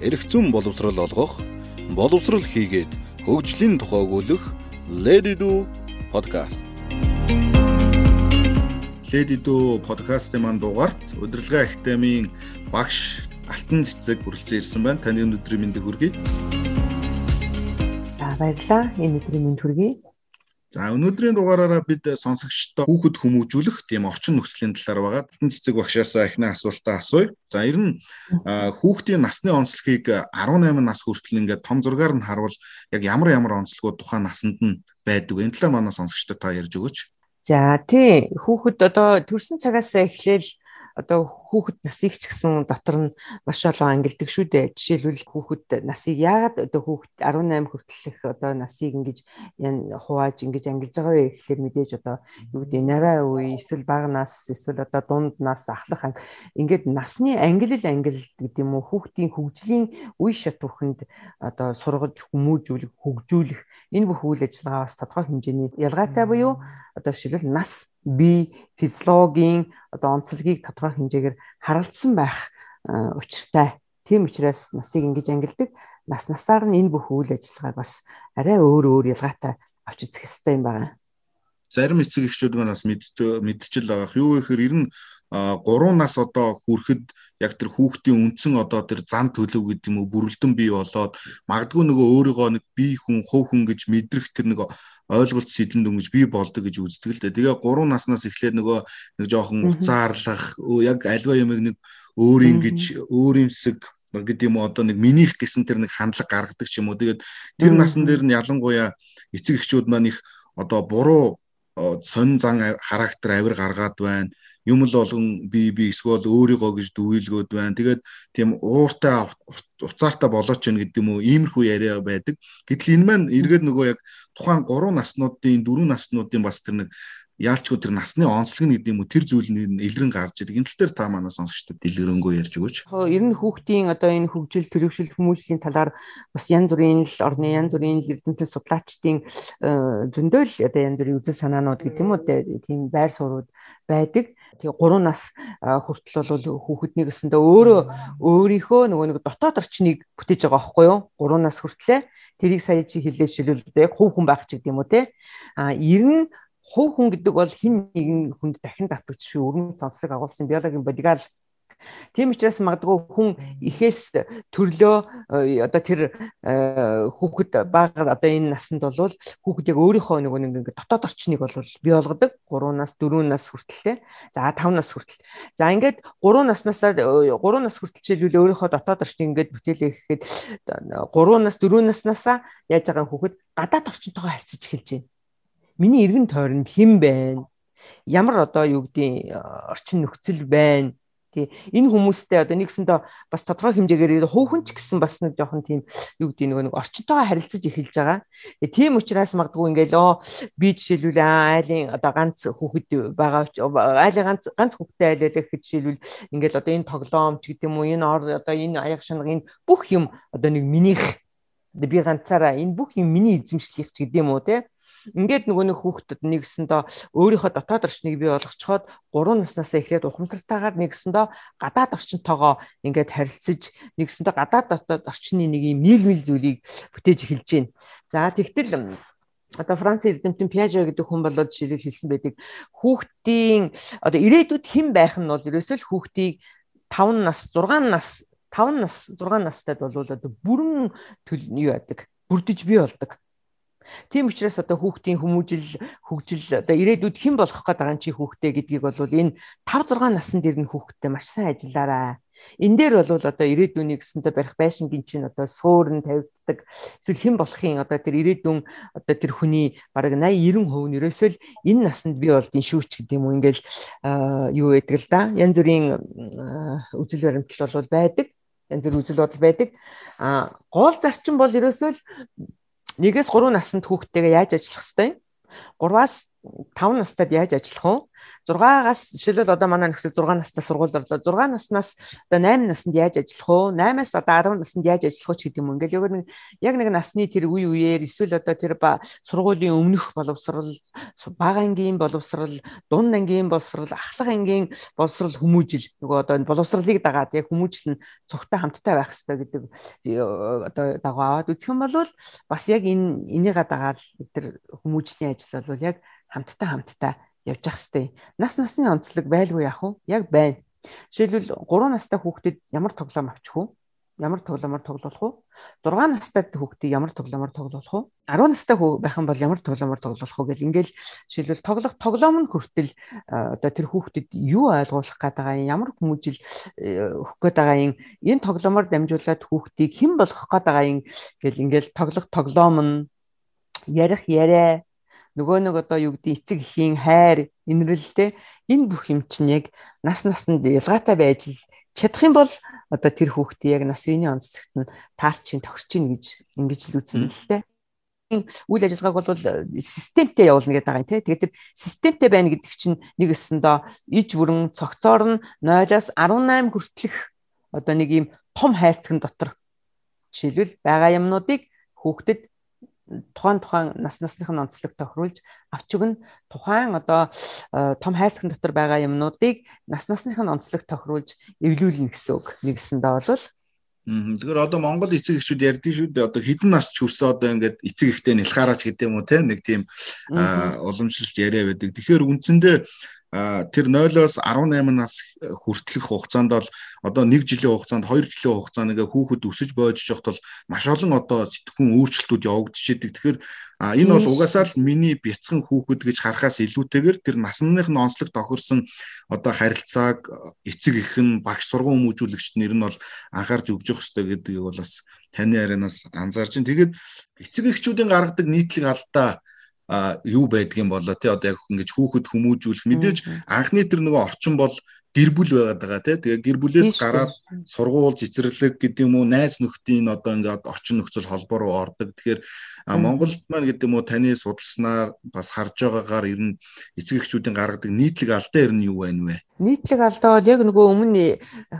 эрх зүйн боловсрал олгох, боловсрал хийгээд хөгжлийн тухай өгүүлэх Lady Do podcast. Lady Do podcast-ийн манд дугаарт удирдлагын академийн багш Алтан цэцэг хүрэлцэн ирсэн байна. Таны өнөөдрийн мэндийг хүргэе. За баярлалаа. Энэ өдрийн мэнд хүргэе. За өнөөдрийн дугаараараа бид сонсогчдод хүүхэд хүмүүжүүлэх тийм орчин нөхцөлийн талаар байгаа. Тэн цэцэг багшаас эхний асуултаа асууя. За ер нь хүүхдийн насны онцлогийг 18 нас хүртэл ингээд том зургаар нь харуул яг ямар ямар онцлогууд тухайн насанд нь байдаг вэ? Энэ талаар манай сонсогчдод та ярьж өгөөч. За тий хүүхэд одоо төрсэн цагаас эхлээл одоо хүүхэд насыг ч гэсэн дотор нь маш олон ангилдаг шүү дээ. Жишээлбэл хүүхэд насыг яагаад одоо хүүхэд 18 хүртэлх одоо насыг ингэж хувааж ингэж ангилж байгаа вэ гэхлээр мэдээж одоо юу гэдэг нарай үе эсвэл бага нас эсвэл одоо дунд нас ахлах анги ингээд насны ангилал ангилал гэдэг юм уу хүүхдийн хөгжлийн үе шат бүхэнд одоо сургаж хүмүүжүүлэх хөгжүүлэх энэ бүх үйл ажиллагаа бас тодорхой хэмжээний ялгаатай буюу одоо жишээлбэл нас бие физиологийн одоо онцлогийг тодорхой хэмжээгээр харуулсан байх учиртай. Тийм учраас насыг ингэж ангилдаг. Нас насаар нь энэ бүх үйл ажиллагааг бас арай өөр өөр ялгаатай авч үзэх хэрэгтэй юм байна. Зарим эцэг эхчүүд манаас мэдчихэл байгаа. Юу гэхээр ер нь 3 нас одоо хүрэхэд яг тэр хүүхдийн үндсэн одоо тэр зам төлөв гэдэг юм уу бүрэлдэн бий болоод магадгүй нөгөө өөрийгөө нэг бие хүн хувь хүн гэж мэдрэх тэр нэг ойлголт сэтлэн дөнгөж бий болдог гэж үздэг л дээ. Тэгээ 3 наснаас эхлээд нөгөө нэг жоохон уцаарлах яг альва юмыг нэг өөрийн гэж өөрийн хэсэг гэдэг юм уу одоо нэг минийх гэсэн тэр нэг хандлага гаргадаг ч юм уу. Тэгээд тэр насан дээр нь ялангуяа эцэг эхчүүд маань их одоо буруу сонин зан характер авир гаргаад байна юм л болгон би би эсвэл өөрийгөө гэж дүүлгөөд байна. Тэгээд тийм ууртай уцаартай болооч гэн гэдэг юм уу иймэрхүү яриа байдаг. Гэтэл энэ маань эргээд нөгөө яг тухайн 3 наснуудын 4 наснуудын бас тэр нэг яалчгүй тэр насны онцлог нь гэдэг юм уу тэр зүйл нь илрэн гарч идэг. Энэ тал дээр та манай сонсогчдод дэлгэрэнгүй ярьж өгөөч. Ер нь хүүхдийн одоо энэ хөгжил төлөвшил хүмүүсийн талаар бас янз бүрийн л орны янз бүрийн эрдэмтэн судлаачдын э, зөндөөл одоо янз бүрийн үзэл санаанууд гэдэг юм уу тийм байр суурьуд байдаг. Тэгээ 3 нас хүртэл бол хүүхэд нэг өсөндөө өөрөө өөрийнхөө нөгөө нэг дотоод орчныг бүтээж байгаа байхгүй юу? 3 нас хүртлээ тэрийг сая чи хэлээ шилүүлдэг яг хувь хүн байх ч гэдэг юм уу те. А 90 хувь хүн гэдэг бол хин нэгэн хүнд дахин давтагдчих өргөн сонсог агуулсан биологийн бодигал Тийм учраас магадгүй хүн ихээс төрлөө э, одоо тэр э, хүүхэд бага одоо энэ насанд бол хүүхэд яг өөрийнхөө нөгөө нэг дотоод орчныг бол бий болгодог 3 нас 4 нас хүртэлтэй. За 5 нас хүртэл. За ингээд 3 наснасаа 3 нас хүртэл жишээлбэл өөрийнхөө дотоод орчныг ингээд бүтээлээ гэхэд 3 нас 4 наснаасаа яаж байгаа хүүхэд гадаад орчинтойгоо харьцаж эхэлж байна миний эргэн тойронд хэн байна? Ямар одоо юу гэдгийг орчин нөхцөл байна? Тий. Энэ хүмүүстэй одоо нэгсэндээ бас тодорхой хэмжээгээр хүн ч гэсэн бас нэг жоохон тийм юу гэдэг нөгөө нэг орчинтойгоо харилцаж эхэлж байгаа. Тийм учраас магадгүй ингээл оо би жишээлбэл айлын одоо ганц хүүхэд байгаа айлын ганц ганц хүүхэдтэй айлаа гэхэд жишээлбэл ингээл одоо энэ тоглоом ч гэдэг юм уу энэ одоо энэ аяг шанга энэ бүх юм одоо нэг минийх би ганцаараа энэ бүх юм миний эзэмшлих ч гэдэг юм уу те Ингээд нөгөө нэг хүүхдэд нэгсэндээ өөрийнхөө дотоод орчныг бий болгочхоод 3 наснаас эхлээд ухамсартайгаар нэгсэндээ гадаад орчинтойгоо ингээд харилцаж нэгсэндээ гадаад дотоод орчны нэг юм нийлмэл зүйлийг бүтээж эхэлж байна. За тэгтэл одоо Франц эрдэмтэн Пиажо гэдэг хүн болоод жишээлбэл хэлсэн байдаг. Хүүхдийн одоо ирээдүйд хэн байх нь бол ерөөсөө л хүүхдийг 5 нас, 6 нас, 5 нас, 6 настайд бол одоо бүрэн юу яадаг, бүрдэж бий болдог. Тийм учраас одоо хүүхдийн хүмүүжил хөгжил одоо ирээдүйд хэн болох гээд байгаа чи хүүхдээ гэдгийг бол энэ 5 6 наснд ирнэ хүүхдтэй маш сайн ажиллаарай. Энэ дээр бол одоо ирээдүйн гэсэнтэй барих байшингийн чинь одоо суурн тавигддаг. Эсвэл хэн болохын одоо тэр ирээдүйн одоо тэр хүний бараг 80 90% нь ерөөсөө л энэ насанд би болдгийн шүүч гэдэг юм уу ингээл юу гэдэг л да. Янз бүрийн үзэл баримтал бол байдаг. Янз бүр үзэл бодол байдаг. А гол зарчим бол ерөөсөө л 1-ээс 3 наснд хүүхдтэйгээ яаж ажиллах хэвтэй? 3-аас 5 настайд яаж ажиллах вэ? 6-аас жишээлбэл одоо манай нэгсээ 6 настай сургууль орлоо. 6 наснаас одоо 8 наснд яаж ажиллах вэ? 8-аас одоо 10 наснд яаж ажиллах вэ гэдэг юм. Ингээл яг нэг яг нэг насны тэр үе үеэр эсвэл одоо тэр сургуулийн өмнөх боловсрал, бага ангийн боловсрал, дунд ангийн боловсрал, ахлах ангийн боловсрал хүмүүжил нөгөө одоо энэ боловсралыг дагаад яг хүмүүжил нь цогтой хамттай байх хэрэгтэй гэдэг одоо дагуу аваад үзэх юм бол бас яг энэ энийгээ дагаад тэр хүмүүжлийн ажил бол яг хамтдаа хамтдаа явж явах хэрэгтэй. Нас насны онцлог байлгүй яах вэ? Яг байна. Жишээлбэл 3 настай хүүхдэд ямар тоглоом авчих вэ? Ямар тоглоомор тоглох вэ? 6 настай хүүхдийг ямар тоглоомор тоглох вэ? 10 настай хүү байх юм бол ямар тоглоомор тоглох вэ гэл ингээл жишээлбэл тоглох тоглоом нь хүртэл одоо тэр хүүхдэд юу ойлгуулах гээд байгаа юм, ямар хүмүүжил э, өгөх гээд байгаа юм, энэ тоглоомор дамжуулаад хүүхдийг хэн болгох гээд байгаа юм гэл ингээл тоглох тоглоом нь ярих яриа нөгөө нэг одоо юу гэдэг эцэг эхийн хайр инрэлтэй энэ бүх юм чинь яг нас наснд ялгаатай байж л чадах юм бол одоо тэр хүүхдээ яг нас үеийн онцлогт нь таарчин тохирчин гэж ингэж л үзнэ л дээ үйл ажиллагааг бол системтэй явуулна гэдэг байгаа юм тий. Тэгээд тэр системтэй байна гэдэг чинь нэг өсөндөө иж бүрэн цогцоор нь 0-аас 18 хүртэлх одоо нэг юм том хайрцаг дотор жишээлбэл байгаа юмнуудыг хүүхдэд тухайн тухайн нас насных нь онцлог тохируулж авч өгнө. Тухайн одоо э, том хайрцаг дотор байгаа юмнуудыг нас насных нь онцлог тохируулж эвлүүлнэ гэсэн үг. Нэгсэндээ бол Тэгэхээр одоо Монгол эцэг эхчүүд ярьдгийг шүү дээ. Одоо хідэн нас ч хүрсэн одоо ингээд эцэг эхтэй нэлхаараач гэдэг юм уу те нэг тийм уламжлалт яриа байдаг. Тэгэхээр үндсэндээ тэр 0-оос 18 нас хүртэлх хугацаанд бол одоо 1 жилийн хугацаанд 2 жилийн хугацаанд ингээ хүүхэд өсөж боож явахт бол маш олон одоо сэтгхүүн өөрчлөлтүүд явагдчихэдэг. Тэгэхээр энэ бол угаасаа л миний бяцхан хүүхэд гэж харахаас илүүтэйгээр тэр насных нь онцлог тохирсон одоо харилцааг эцэг эх нь багш сургууль хүмүүжүүлэгчд нэр нь бол анхаарч өгж явах хэрэгтэй гэдгийг бол бас таны арианаас анзаарч байна. Тэгээд эцэг эхчүүдийн гаргадаг нийтлэг алдаа юу байдгийн болоо тий одоо яг ингэж хүүхэд хүмүүжүүлэх мэдээж анхны тэр нөгөө орчин бол гэр бүл байгаад байгаа тий тэгээ гэр бүлээс гараад сургууль цэцэрлэг гэдэг юм уу найз нөхдийн одоо ингээд орчин нөхцөл холбоо руу ордог. Тэгэхээр Монголд маань гэдэг юм уу таны судалснаар бас харж байгаагаар ер нь эцэг эхчүүдийн гаргадаг нийтлэг алдаа ер нь юу байна вэ? Нийтлэг алдаа бол яг нөгөө өмнө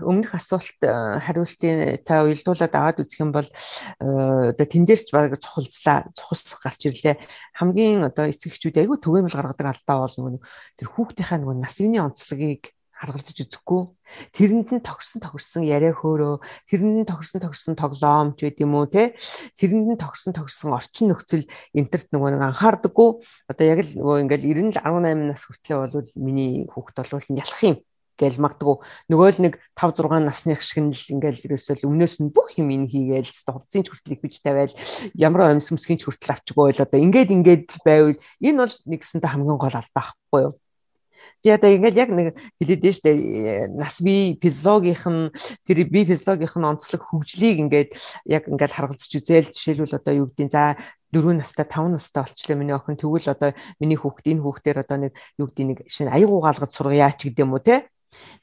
өмнөх асуулт хариултын та уялдуулаад аваад үзэх юм бол одоо тэн дээрч баг цухалцлаа цухалцах гарч ирлээ. Хамгийн одоо эцэг эхчүүд айгүй түгээмэл гаргадаг алдаа бол нөгөө тэр хүүхдийнхаа нөгөө насны онцлогийг харгалзаж үзэхгүй. Тэрэнд нь тохирсон тохирсон яриа хөөрөө. Тэрэнд нь тохирсон тохирсон тоглоом ч юм уу те? Тэрэнд нь тохирсон тохирсон орчин нөхцөл энтерт нөгөө нэг анхаардаггүй одоо яг л нөгөө ингээл 90 18 нас хүртлэе бол миний хүүхд болвол ялах юм гэл магадгүй. Нөгөө л нэг 5 6 насных шиг нь л ингээл ерөөсөө өмнөөс нь бүх юм ин хийгээл хувцсын ч хүртэл их бич тавиал ямар амьс өмсгийн ч хүртэл авчгүй байл. Одоо ингээд ингээд байвал энэ бол нэгсэнтэй хамгийн гол алдаа байхгүй юу Чи одоо ингээл яг нэг хэлээд нь штэ нас би физиологийнх нь тэр би физиологийнх нь онцлог хөгжлийг ингээд яг ингээд харгалзаж үзээл жишээлбэл одоо юу гэдгийг за 4 настай 5 настай болчлаа миний охин тэгвэл одоо миний хүүхд энэ хүүхдээр одоо нэг юу гэдгийг нэг шинэ аяг угаалгад сургаяа ч гэдэм үү те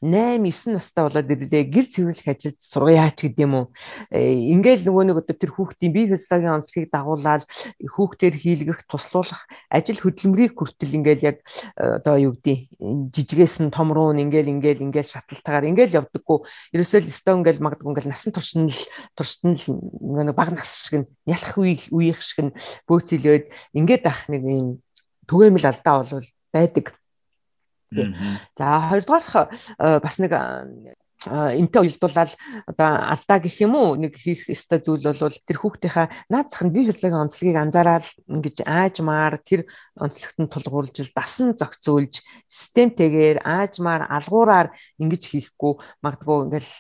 8 9 настай болоод ирлээ гэр цэвэрлэх ажилд сургаяач гэдэг юм уу? Э, ингээл нөгөө нэг одоо тэр хүүхдийн бие физиологийн онцлогийг дагуулаад хүүхдээр хийлгэх туслуулах ажил хөдөлмөрийг хүртэл ингээл яг э, одоо юу гэдэг жижигээс нь том руу ингээл ингээл ингээл шаталтаагаар ингээл явдаггүй. Ерөөсөө л өстөө ингээл магадгүй ингээл насан туршид л туршид нь нэг баг нас шиг нь ялах үе үеих шиг нь бөөцөлөөд ингээд ах нэг юм түгээмэл алдаа бол байдаг За хоёрдугаарх э, бас нэг энтэй уялдуулаад одоо алдаа гэх юм уу? Нэг хийх ёстой зүйл бол тэр хүүхдийнхаа наад зах нь бие физиологийн онцлогийг анзаараад ингэж аажмаар тэр онцлогт нь тулгуурлж дасан зохицуулж системтэйгээр аажмаар алгуураар ингэж хийхгүй. Магадгүй ингээл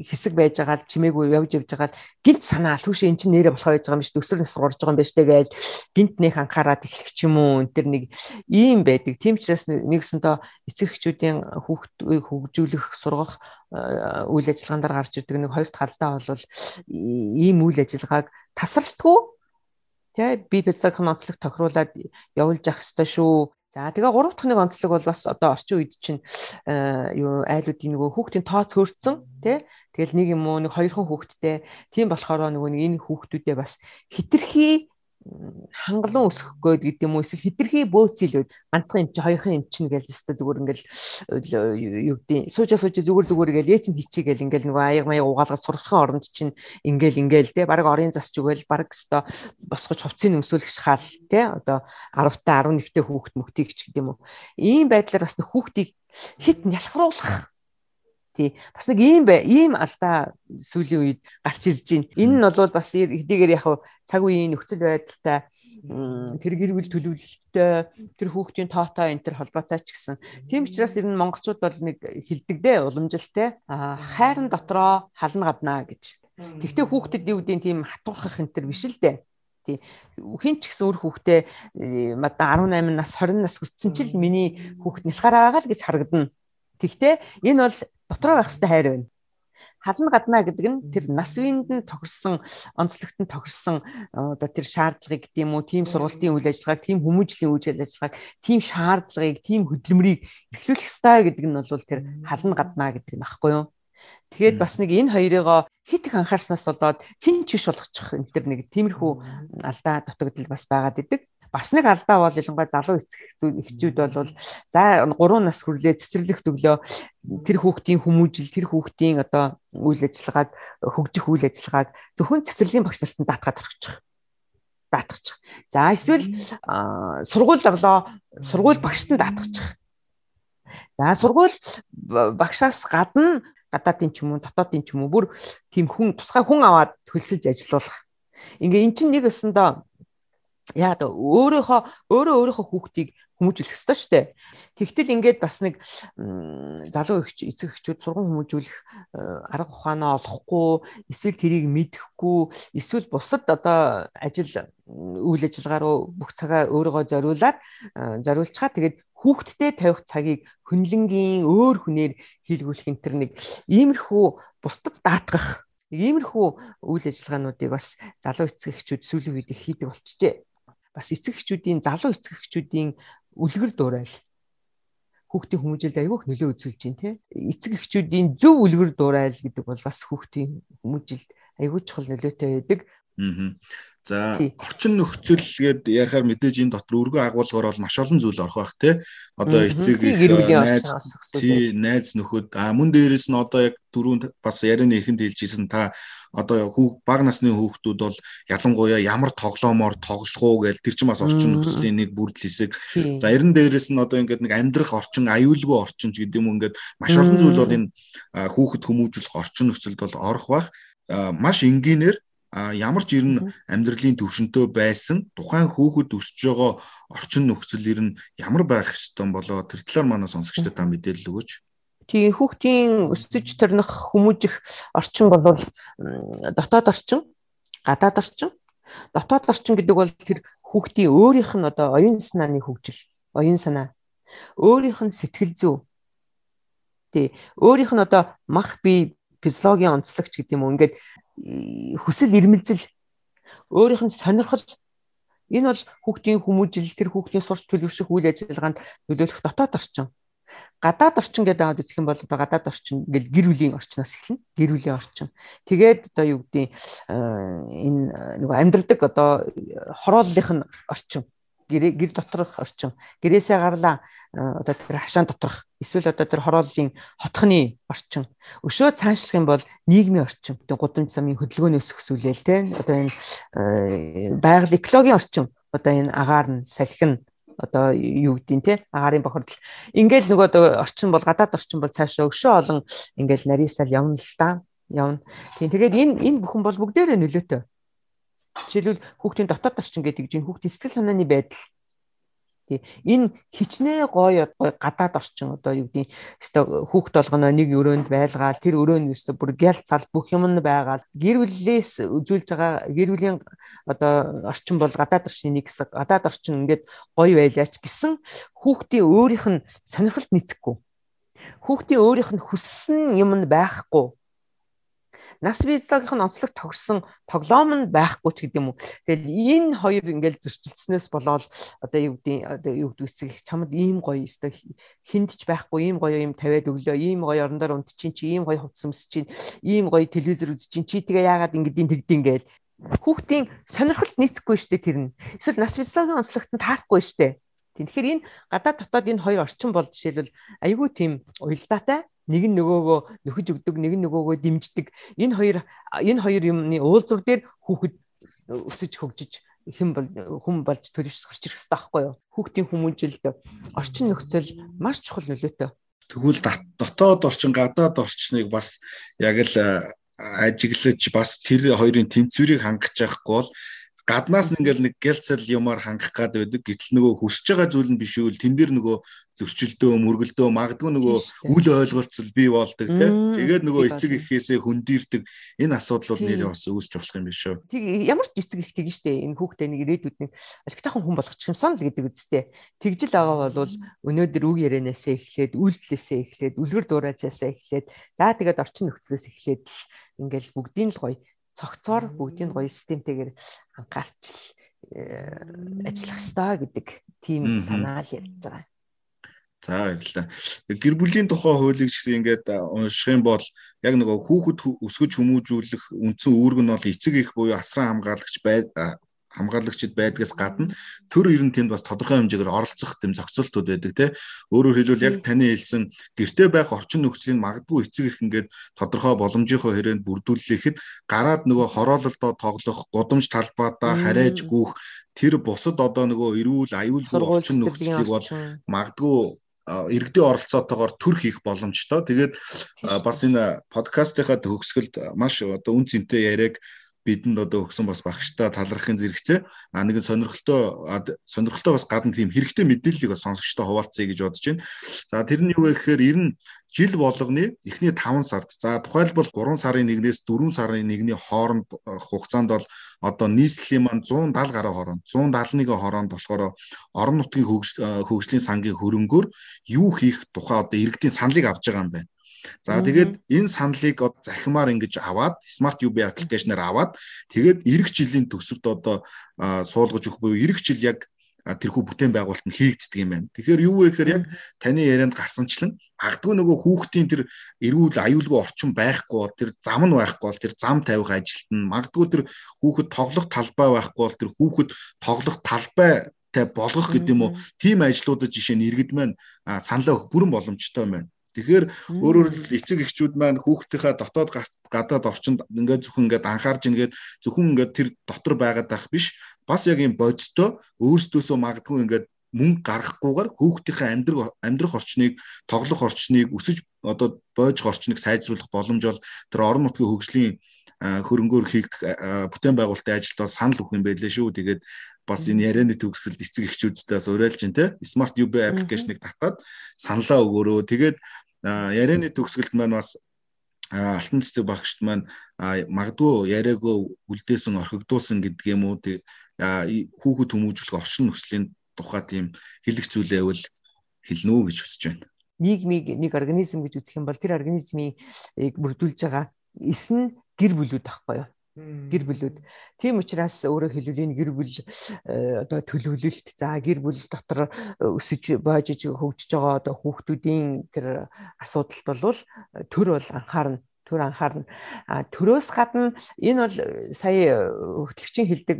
хэсэг байж байгаа л чимээгүй явж явж байгаа л гинт санаа түүш эн чинь нэрэ болохоо байж байгаа юм биш өсвөр нас сурж байгаа юм биш тэгээд гинт нэх анхаарад эхлэх ч юм уу энэ төр нэг ийм байдаг. Тийм ч бас нэгсэндээ эцэг эхчүүдийн хүүхдийг хөгжүүлэх сургах э, үйл ажиллагаанд гарч ирдэг нэг хоёр дахь алдаа бол ийм үйл ажиллагааг тасралтгүй тий би физиологийн онцлог тохируулаад явуулж явах ёстой шүү За тэгээ гурав дахь нэг онцлог бол бас одоо орчин үед чинь э, юу айлуудын нөгөө хүүхдийн тоо цөөрцөн тий Тэгэл нэг юм уу нэг хоёр хон хүүхэдтэй тийм болохоор нөгөө нэг энэ хүүхдүүдээ бас хитрхи хангалуун өсөх гээд гэдэг юм уу? Эсвэл хитрхи бөөцөлөд ганцхан юм чи хоёрхан юм чинь гэж өстө зүгээр ингээл юу гэдэг суужа суужа зүгээр зүгээр гээл ээ чин хичээ гээл ингээл нөгөө аяг маяг угаалгаж сурахын оронд чинь ингээл ингээл те баг орын засч өгөөл баг өстө босгож хувцсыг өмсүүлэх шахаал те одоо 10 та 11 тэ хүүхэд мөхтийг ч гэдэг юм уу? Ийм байдлаар бас хүүхдийг хит нялхруулах Тий. Бас нэг ийм бай, ийм алдаа сүүлийн үед гарч ирж байна. Энэ нь бол бас хэдийгээр яг цаг үеийн нөхцөл байдалтай тэр гэр бүл төлөвлөлттэй тэр хүүхдийн тоотой энэ төр холбоотой ч гэсэн. Тийм учраас ер нь монголчууд бол нэг хилдэг дээ уламжилтай. А хайран дотроо хална гаднаа гэж. Тэгвэл хүүхдэд юу гэдэг тийм хатуурхах энэ төр биш л дээ. Тий. Хин ч гэсэн өөр хүүхдээ мада 18 нас 20 нас хүрсэн ч л миний хүүхд нялхаараа байгаа л гэж харагдана. Тэгтээ энэ бол дотроо байх хэвээр хайр байна. Хална гаднаа гэдэг нь тэр нас үеинд нь тохирсон онцлогт нь тохирсон одоо тэр шаардлагыг гэдэг юм уу, тийм сургалтын үйл ажиллагааг, тийм хүмүүжлийн үйл ажиллагааг, тийм шаардлагыг, тийм хөдөлмөрийг эхлүүлэх ёстой гэдэг нь бол тэр хална гаднаа гэдэг нь аахгүй юу? Тэгээд бас нэг энэ хоёрыгоо хит их анхаарснаас болоод хин ч биш болгочих энэ төр нэг тиймэрхүү алдаа дутагдал бас байгаад идэг бас нэг алдаа бол ялангуяа залуу эхчүүд бол за 3 нас хүрлээ цэцэрлэх төглөө тэр хүүхдийн хүмүүжил тэр хүүхдийн одоо үйл ажиллагааг хөгжих үйл ажиллагааг зөвхөн цэцэрлэгийн багш нартанд даатгаад орчих даатгачих. За эсвэл сургууль орлоо сургууль багшд нь даатгачих. За сургууль багшаас гадна гадаадын ч юм уу дотоодын ч юм уу бүр тийм хүн тусгай хүн аваад хөлсөж ажиллуулах. Ингээ эн чинь нэг өсөндөө яа да өөрийнхөө өөрөө өөрийнхөө хүүхдийг хүмүүжүүлэх ёстой шүү дээ. Тэгтэл ингээд бас нэг залуу их эцэг эхчүүд сургам хүмүүжүүлэх э, арга ухаанаа олохгүй, эсвэл тэрийг мэдэхгүй, эсвэл бусад одоо ажил үйл ажиллагаа руу бүх цагаа өөрийгөө зориулаад э, зориулчаа тэгээд хүүхдтэд тавих цагийг хөнлөнгийн өөр хүнээр хийлгүүлэх энэ төр нэг иймэрхүү бусдад даатгах иймэрхүү үйл ажиллагаануудыг бас залуу эцэг эхчүүд сүүлийн үед хийдэг болчихжээ бас эцэг эхчүүдийн залуу эцэг эхчүүдийн үлгэр дуурайл хүүхдийн хүмүүжилд айгүйх нөлөө үзүүлж байна те эцэг эхчүүдийн зөв үлгэр дуурайл гэдэг бол бас хүүхдийн хүмүүжилд айгүй чухал нөлөөтэй байдаг. Аа. За орчин нөхцөл гээд ярихаар мэдээж энэ дотор өргөө агуулгаар бол маш олон зүйл орох бах те. Одоо эцэг их найз тий найз нөхөд а мөн дээрээс нь одоо яг дөрөв бас ярианы ихэнд хэлжсэн та одоо хүүг баг насны хүүхдүүд бол ялангуяа ямар тоглоомоор тоглох уу гэж тэр чинь бас орчин нөхцөлийн нэг бүрдэл хэсэг. За эрен дээрээс нь одоо ингээд нэг амьдрах орчин, аюулгүй орчин ч гэдэг юм ингээд маш олон зүйл бол энэ хүүхэд хүмүүжүүлэх орчин нөхцөлд бол орох бах. Маш энгийнээр а ямар ч ирнэ амьдралын төвшөнтөө байсан тухайн хөөхөд өсөж байгаа орчин нөхцөл ирнэ ямар байх ёстой болоо тэр талаар манай сонсогчдод та мэдээлэл өгөөч. Тийм хүүхдийн өсөж төрнөх хүмүүжих орчин бол дотоод орчин, гадаад орчин. Дотоод орчин гэдэг бол тэр хүүхдийн өөрийнх нь одоо оюун санааны хөгжил, оюун санаа, өөрийнх нь сэтгэл зүй. Тий, өөрийнх нь одоо мах бие физиологийн онцлогч гэдэг юм уу ингээд хүсэл эрмэлзэл өөрийнх нь сонирхол энэ бол хүүхдийн хүмүүжил тэр хүүхдийн сурч төлөвшөх үйл ажиллагаанд нөлөөлөх дотоод орчин. Гадаад орчин гэдэг аваад үзэх юм бол одоо гадаад орчин ингээл гэр бүлийн орчноос эхэлнэ. Гэр бүлийн орчин. Тэгээд одоо юу гэдэг энэ нөгөө амьдрдаг одоо хорооллынх нь орчин гэр доторх орчин. Гэрээсээ гарлаа одоо тэр хашаан доторх. Эсвэл одоо тэр хорооллын хотхны орчин. Өшөө цаашлах юм бол нийгмийн орчин. Гудамж замын хөдөлгөөнөөс өсвөлээл те одоо энэ байгаль экологийн орчин. Одоо энэ агаар нь салхин одоо юу гэдгийг те агаарын бохирдол. Ингээл нөгөө орчин бол гадаад орчин бол цаашаа өшөө олон ингээл нарийсал явна л та явна. Тийм тэгээд энэ энэ бүхэн бол бүгдээрээ нөлөөтэй. Жишээлбэл хүүхдийн дотоод орчин гэдэг чинь хүүхдийн сэтгэл санааны байдал. Тий. Энэ хичнээн гоё гадаад орчин одоо юу гэдэг өстой хүүхд болгоно нэг өрөөнд байлгаал тэр өрөөнд өстой бүр гял цал бүх юм нь байгаал. Гэр бүлээс үзүүлж байгаа гэр бүлийн одоо орчин бол гадаад орчны нэг хэсэг. Гадаад орчин ингээд гоё байлаач гэсэн хүүхдийн өөрийнх нь сонирхолд нийцэхгүй хүүхдийн өөрийнх нь хүссэн юм нь байхгүй нас биологийн онцлог тогсон тоглоом нь байхгүй ч гэдэг юм уу. Тэгэл энэ хоёр ингээл зөрчилдснээс болоод одоо юу гэдэг одоо юу гэдэг эцэг чамд ийм гоё өстой хиндч байхгүй ийм гоё юм тавиад өглөө ийм гоё орондоор унт чинь чи ийм гоё хувцс өмс чинь ийм гоё телевизэр үз чинь чи тэгээ яагаад ингэдэм тэгдэм гээл хүүхдийн сонирхолд нийцэхгүй штэ тэр нь. Эсвэл нас физиологийн онцлогт нь таарахгүй штэ. Тэгэхээр энэ гадаад дотоод энэ хоёр орчин бол жишээлбэл айгүй тийм уялдаатай нэг нь нөгөөгөө нөхөж өгдөг нэг нь нөгөөгөө дэмждэг. Энэ хоёр энэ хоёр юмны уулзвар дээр хүүхэд өсөж хөгжиж хэн бол хүн болж төлөвшөж гарч ирэх хэрэгтэй байхгүй юу? Хүүхдийн хүмүүжилд орчин нөхцөл маш чухал нөлөөтэй. Тэгвэл дотоод орчин гадаад орчныг бас яг л ажиглаж бас тэр хоёрын тэнцвэрийг хангах байхгүй бол гаднаас нь ингээл нэг гэлцэл юмар хангах гад байдаг. Гэтэл нөгөө хүсэж байгаа зүйл нь биш үл тэн дээр нөгөө зөрчилдөө, мөргөлдөө, магадгүй нөгөө үл ойлголцол бий болдог тийм. Тэгээд нөгөө эцэг ихээсээ хөндийрдэг энэ асуудлууд нэрээ бас үүсч болох юм биш үү? Тэг ямар ч эцэг их тэгэн штэ энэ хүүхдээ нэг ирээдүйд нэг алхтайхан хүн болгочих юм сон л гэдэг үсттэй. Тэгжил байгаа бол өнөөдөр үг ярианасаа эхлээд, үйлдэлээсээ эхлээд, үлгэр дуураачаасаа эхлээд, за тэгээд орчин нөхцлөөс эхлээд ингээл бүгдийн л гоё цогцоор бүгдийг гоё системтэйгээр анхаарч э, ажиллах ёстой гэдэг тийм санаа л ярьж байгаа. За баярлалаа. Гэр бүлийн тухай хуулийг ч гэсэн ингээд унших юм бол яг нөгөө хүүхэд өсгөж хүмүүжүүлэх үндсэн үүрэг нь бол эцэг их буюу асран хамгаалагч хамгаалагчид байдгаас гадна төр ер нь тэнд бас тодорхой хэмжээгээр оролцох гэм зохицуултууд байдаг те өөрөөр хэлбэл яг таны хэлсэн гэрте байх орчин нөхцөлийн магадгүй эцэг их ингээд тодорхой боломжийнхоо хүрээнд бүрдүүлэхэд гараад нөгөө хороололдоо тоглох гудамж талбайдаа харайж гүөх тэр бусад одоо нөгөө эрүүл аюулгүй орчин нөхцөлийг бол магадгүй иргэдийн оролцоотойгоор төр хийх боломжтой. Тэгээд бас энэ подкастынхаа төгсгөлд маш одоо үн цэнтэй яриаг бидэнд одоо өгсөн бас багштай талархахын зэрэгцээ а нэгэн сонирхолтой сонирхолтой бас гадна тийм хэрэгтэй мэдээллийг бас сонсогчтой хуваалцъя гэж бодож байна. За тэр нь юу вэ гэхээр ер нь жил болгоны эхний 5 сард за тухайлбал 3 сарын 1-ээс 4 сарын 1-ний хооронд хугацаанд бол одоо нийслэлийн маань 170 гаруй хороонд 171 хороонд болохоор орон нутгийн хөгжлийн сангийн хөрөнгөөр юу хийх тухай одоо иргэдийн саналыг авч байгаа юм байна. За тэгээд энэ саналыг захимаар ингэж аваад Smart UB аппликейшнаар аваад тэгээд эх жилийн төсөвт одоо суулгаж өгөх буюу эх жил яг тэрхүү бүтээн байгуулалт нь хийгддэг юм байна. Тэгэхээр юу вэ гэхээр яг таны ярианд гарсанчлан агдгүй нөгөө хүүхдийн тэр эрүүл аюулгүй орчин байхгүй бол тэр зам нь байхгүй бол тэр зам тавих ажилт нь магадгүй тэр хүүхэд тоглох талбай байхгүй бол тэр хүүхэд тоглох талбай тай болгох гэдэг юм уу тийм ажлуудад жишээ нь иргэд маань саналаа өгөх бүрэн боломжтой байна. Тэгэхээр өөрөөр хэлбэл эцэг эхчүүд маань хүүхдийнхээ дотоод гадаад орчинд ингээд зөвхөн ингээд анхаарж ингээд зөвхөн ингээд тэр дотор байгаад байх биш. Бас яг юм бодиттой өөрсдөөсөө магадгүй ингээд мөнгө гаргахгүйгээр хүүхдийнхээ амьдрах амьдрах орчныг тоглох орчныг өсөж одоо боожих орчныг сайжруулах боломж бол тэр орон нутгийн хөгжлийн хөрөнгөөр хийгдэх бүтээн байгуулалтын ажилд бол санал өгөх юм байлээ шүү. Тэгээд бас энэ ярианы төгсгөлд эцэг эхчүүдтэй бас уриалж ин тэ Smart UB аппликейшнийг татаад саналаа өгөөрөө. Тэгээд ярианы төгсгөлд маань бас алтан цэцэг багшд маань магадгүй яриагаа үлдээсэн орхигдуулсан гэдэг юм уу хүүхэд хүмүүжүүлэх орчин нөхцөлийн тухай тийм хэлэх зүйлээ бол хэлнэ үү гэж хүсэж байна. Нийгмийг нэг организм гэж үзэх юм бол тэр организмыг бүрдүүлж байгаа эс нь гэр бүлүүд тахгүй юу? гэр бүлүүд. Тийм учраас өөрөөр хэлбэл энэ гэр бүл э, одоо төлөвлөлт за гэр бүл дотор э, өсөж боожж хөгжиж байгаа одоо хүүхдүүдийн тэр асуудалт бол э, төр бол анхаарна төр анхаарна. А төрөөс гадна энэ бол сая хөтлөгчийн хэлдэг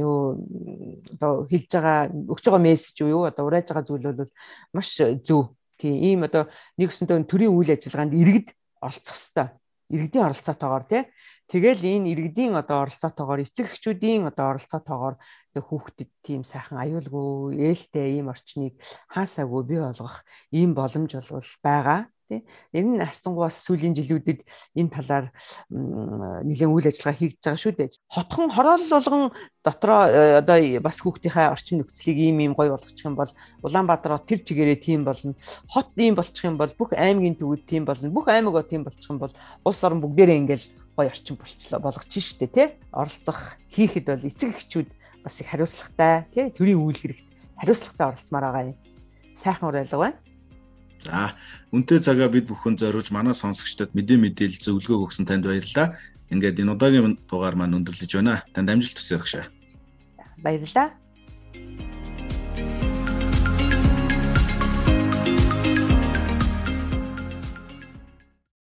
нөгөө одоо хэлж байгаа өгч байгаа мессеж юу одоо урааж байгаа зүйл бол маш зөв. Тийм ийм одоо нэгсэнтэй төрийн үйл ажиллагаанд иргэд оролцох хэрэгтэй иргэдийн оролцоотойгоор тий Тэгэл энэ иргэдийн одоо оролцоотойгоор эцэг эхчүүдийн одоо оролцоотойгоор хүүхдэд тийм сайхан аюулгүй ээлтэй ийм орчныг хаасаагүй бий болгох ийм боломж бол байгаа тий. Энэ нь харцангуй бас сүүлийн жилүүдэд энэ талаар нэлээд үйл ажиллагаа хийж байгаа шүү дээ. Хотхон хороолол болгон дотроо э, одоо бас хүүхдийнхээ орчин нөхцөлийг ийм ийм гоё болгочих юм бол Улаанбаатар тэр чигээрээ тийм болно. Хот ийм болчих юм бол бүх аймгийн төвүүд тийм болно. Бүх аймаг тийм болчих юм бол улс орон бүгдээрээ ингээл гоё орчин болчлоо болгоч штэ тий. Оролцох хийхэд бол эцэг эхчүүд бас их хариуцлагатай тий. Төрийн үйл хэрэгт хариуцлагатай оролцмаар байгаа юм. Сайхан уриалга байна. За үнтэй цагаа бид бүхэн зориулж манай сонсогчдод мэдээ мэдээлэл зөвлөгөө өгсөн танд баярлалаа. Ингээд энэ удаагийн дугаар маань өндөрлөж байна. Танд амжилт хүсье багшаа. Баярлалаа.